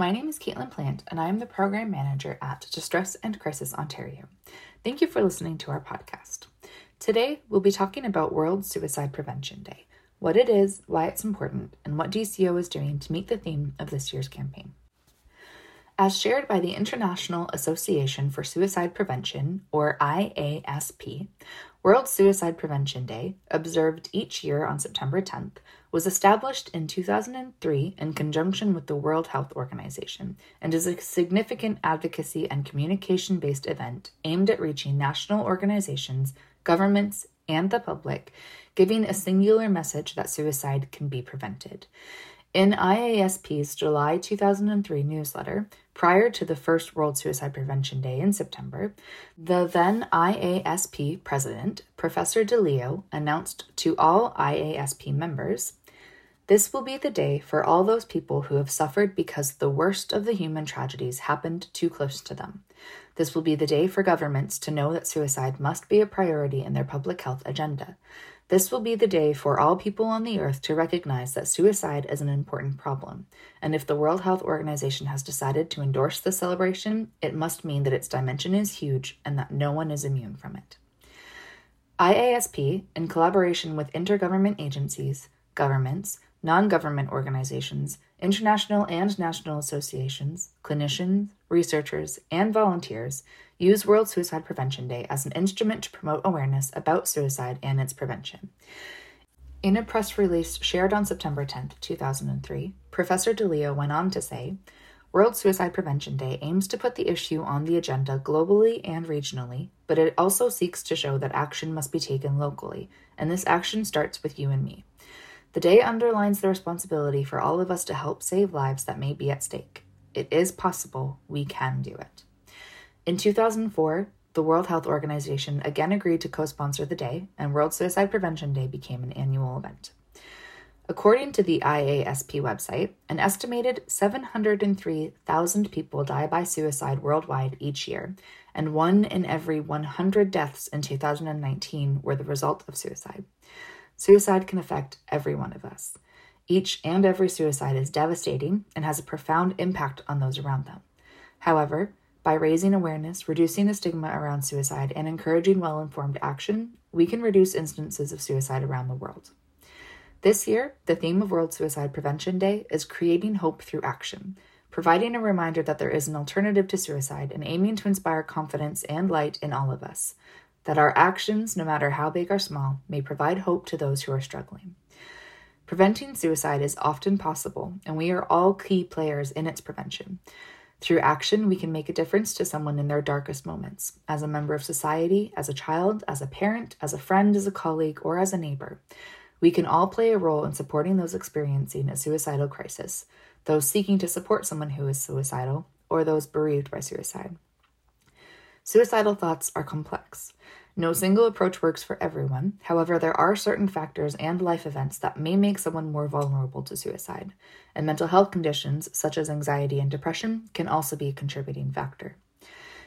My name is Caitlin Plant, and I am the Program Manager at Distress and Crisis Ontario. Thank you for listening to our podcast. Today, we'll be talking about World Suicide Prevention Day, what it is, why it's important, and what DCO is doing to meet the theme of this year's campaign. As shared by the International Association for Suicide Prevention, or IASP, World Suicide Prevention Day, observed each year on September 10th, was established in 2003 in conjunction with the World Health Organization and is a significant advocacy and communication based event aimed at reaching national organizations, governments, and the public, giving a singular message that suicide can be prevented. In IASP's July 2003 newsletter, prior to the first World Suicide Prevention Day in September, the then IASP president, Professor DeLeo, announced to all IASP members this will be the day for all those people who have suffered because the worst of the human tragedies happened too close to them. This will be the day for governments to know that suicide must be a priority in their public health agenda. This will be the day for all people on the earth to recognize that suicide is an important problem. And if the World Health Organization has decided to endorse the celebration, it must mean that its dimension is huge and that no one is immune from it. IASP, in collaboration with intergovernment agencies, governments, non government organizations, international and national associations, clinicians, researchers, and volunteers use World Suicide Prevention Day as an instrument to promote awareness about suicide and its prevention. In a press release shared on September 10, 2003, Professor DeLeo went on to say World Suicide Prevention Day aims to put the issue on the agenda globally and regionally, but it also seeks to show that action must be taken locally, and this action starts with you and me. The day underlines the responsibility for all of us to help save lives that may be at stake. It is possible. We can do it. In 2004, the World Health Organization again agreed to co sponsor the day, and World Suicide Prevention Day became an annual event. According to the IASP website, an estimated 703,000 people die by suicide worldwide each year, and one in every 100 deaths in 2019 were the result of suicide. Suicide can affect every one of us. Each and every suicide is devastating and has a profound impact on those around them. However, by raising awareness, reducing the stigma around suicide, and encouraging well informed action, we can reduce instances of suicide around the world. This year, the theme of World Suicide Prevention Day is creating hope through action, providing a reminder that there is an alternative to suicide and aiming to inspire confidence and light in all of us, that our actions, no matter how big or small, may provide hope to those who are struggling. Preventing suicide is often possible, and we are all key players in its prevention. Through action, we can make a difference to someone in their darkest moments, as a member of society, as a child, as a parent, as a friend, as a colleague, or as a neighbor. We can all play a role in supporting those experiencing a suicidal crisis, those seeking to support someone who is suicidal, or those bereaved by suicide. Suicidal thoughts are complex. No single approach works for everyone. However, there are certain factors and life events that may make someone more vulnerable to suicide, and mental health conditions such as anxiety and depression can also be a contributing factor.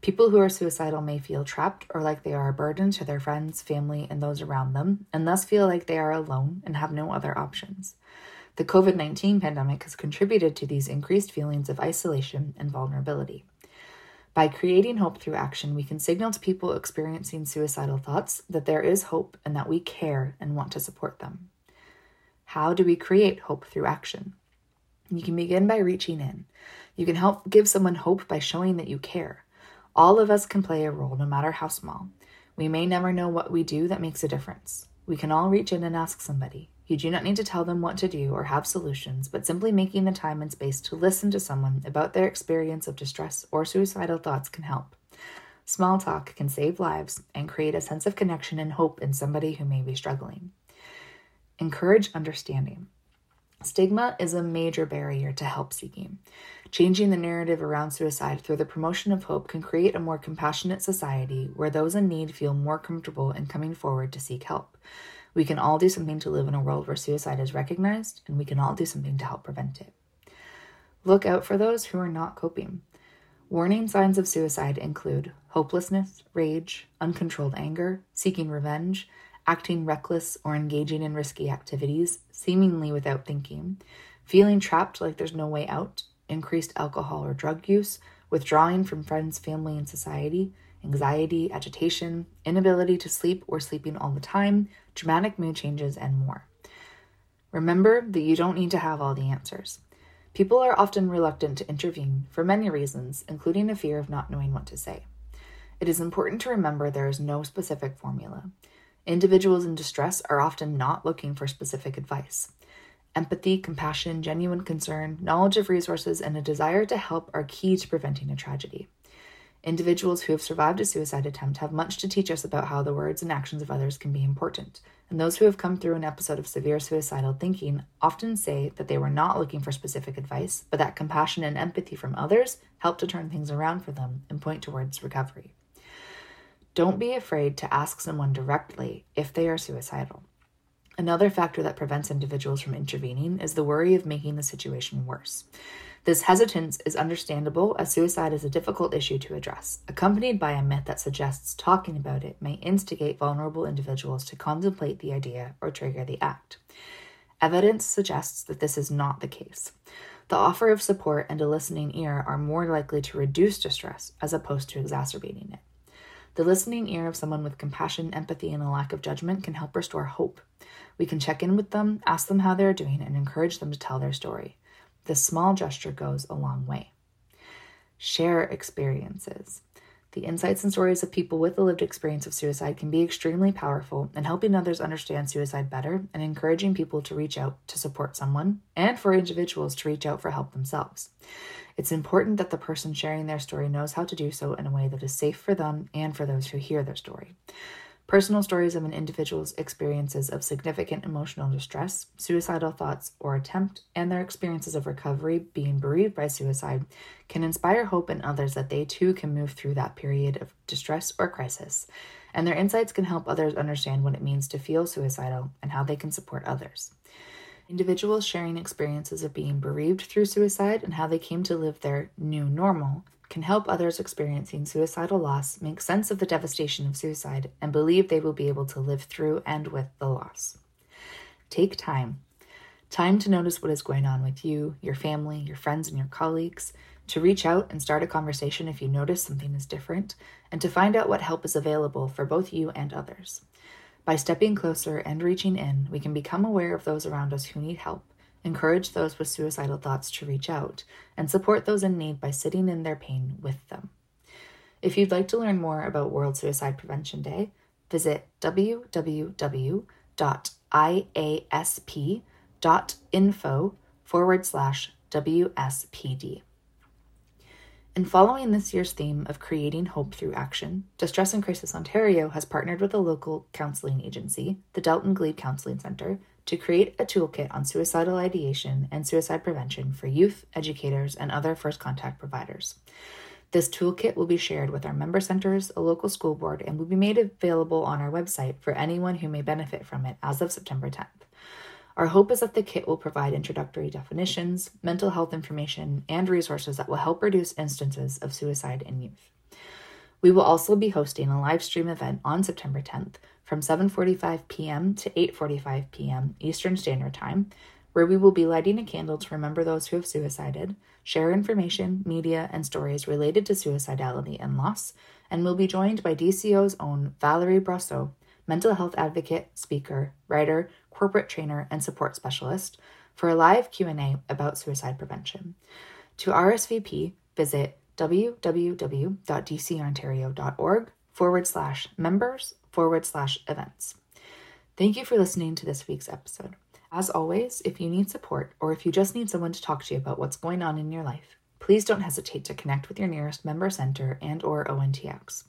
People who are suicidal may feel trapped or like they are a burden to their friends, family, and those around them, and thus feel like they are alone and have no other options. The COVID 19 pandemic has contributed to these increased feelings of isolation and vulnerability. By creating hope through action, we can signal to people experiencing suicidal thoughts that there is hope and that we care and want to support them. How do we create hope through action? You can begin by reaching in. You can help give someone hope by showing that you care. All of us can play a role, no matter how small. We may never know what we do that makes a difference. We can all reach in and ask somebody. You do not need to tell them what to do or have solutions, but simply making the time and space to listen to someone about their experience of distress or suicidal thoughts can help. Small talk can save lives and create a sense of connection and hope in somebody who may be struggling. Encourage understanding. Stigma is a major barrier to help seeking. Changing the narrative around suicide through the promotion of hope can create a more compassionate society where those in need feel more comfortable in coming forward to seek help. We can all do something to live in a world where suicide is recognized, and we can all do something to help prevent it. Look out for those who are not coping. Warning signs of suicide include hopelessness, rage, uncontrolled anger, seeking revenge, acting reckless or engaging in risky activities, seemingly without thinking, feeling trapped like there's no way out, increased alcohol or drug use, withdrawing from friends, family, and society, anxiety, agitation, inability to sleep or sleeping all the time, dramatic mood changes, and more. Remember that you don't need to have all the answers. People are often reluctant to intervene for many reasons, including a fear of not knowing what to say. It is important to remember there is no specific formula. Individuals in distress are often not looking for specific advice. Empathy, compassion, genuine concern, knowledge of resources, and a desire to help are key to preventing a tragedy. Individuals who have survived a suicide attempt have much to teach us about how the words and actions of others can be important, and those who have come through an episode of severe suicidal thinking often say that they were not looking for specific advice, but that compassion and empathy from others helped to turn things around for them and point towards recovery. Don't be afraid to ask someone directly if they are suicidal. Another factor that prevents individuals from intervening is the worry of making the situation worse. This hesitance is understandable as suicide is a difficult issue to address, accompanied by a myth that suggests talking about it may instigate vulnerable individuals to contemplate the idea or trigger the act. Evidence suggests that this is not the case. The offer of support and a listening ear are more likely to reduce distress as opposed to exacerbating it. The listening ear of someone with compassion, empathy, and a lack of judgment can help restore hope. We can check in with them, ask them how they're doing, and encourage them to tell their story. This small gesture goes a long way. Share experiences. The insights and stories of people with a lived experience of suicide can be extremely powerful in helping others understand suicide better and encouraging people to reach out to support someone and for individuals to reach out for help themselves. It's important that the person sharing their story knows how to do so in a way that is safe for them and for those who hear their story. Personal stories of an individual's experiences of significant emotional distress, suicidal thoughts or attempt, and their experiences of recovery being bereaved by suicide can inspire hope in others that they too can move through that period of distress or crisis. And their insights can help others understand what it means to feel suicidal and how they can support others. Individuals sharing experiences of being bereaved through suicide and how they came to live their new normal can help others experiencing suicidal loss make sense of the devastation of suicide and believe they will be able to live through and with the loss. Take time. Time to notice what is going on with you, your family, your friends, and your colleagues, to reach out and start a conversation if you notice something is different, and to find out what help is available for both you and others. By stepping closer and reaching in, we can become aware of those around us who need help encourage those with suicidal thoughts to reach out, and support those in need by sitting in their pain with them. If you'd like to learn more about World Suicide Prevention Day, visit www.iasp.info forward slash WSPD. In following this year's theme of creating hope through action, Distress and Crisis Ontario has partnered with a local counselling agency, the Delton Glebe Counselling Centre, to create a toolkit on suicidal ideation and suicide prevention for youth, educators, and other first contact providers. This toolkit will be shared with our member centers, a local school board, and will be made available on our website for anyone who may benefit from it as of September 10th. Our hope is that the kit will provide introductory definitions, mental health information, and resources that will help reduce instances of suicide in youth. We will also be hosting a live stream event on September 10th from 7:45 p.m. to 8:45 p.m. Eastern Standard Time, where we will be lighting a candle to remember those who have suicided, share information, media, and stories related to suicidality and loss, and will be joined by DCO's own Valerie Brosseau, mental health advocate, speaker, writer, corporate trainer, and support specialist, for a live Q&A about suicide prevention. To RSVP, visit www.dcontario.org forward slash members forward slash events. Thank you for listening to this week's episode. As always, if you need support or if you just need someone to talk to you about what's going on in your life, please don't hesitate to connect with your nearest member center and or ONTX.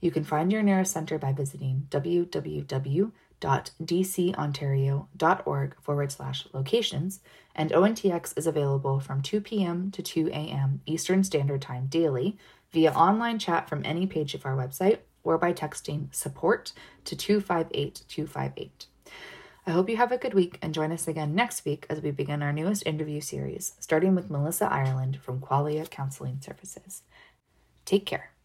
You can find your nearest center by visiting www.dcontario.org forward slash locations, and ONTX is available from 2 p.m. to 2 a.m. Eastern Standard Time daily via online chat from any page of our website or by texting support to 258 258. I hope you have a good week and join us again next week as we begin our newest interview series, starting with Melissa Ireland from Qualia Counseling Services. Take care.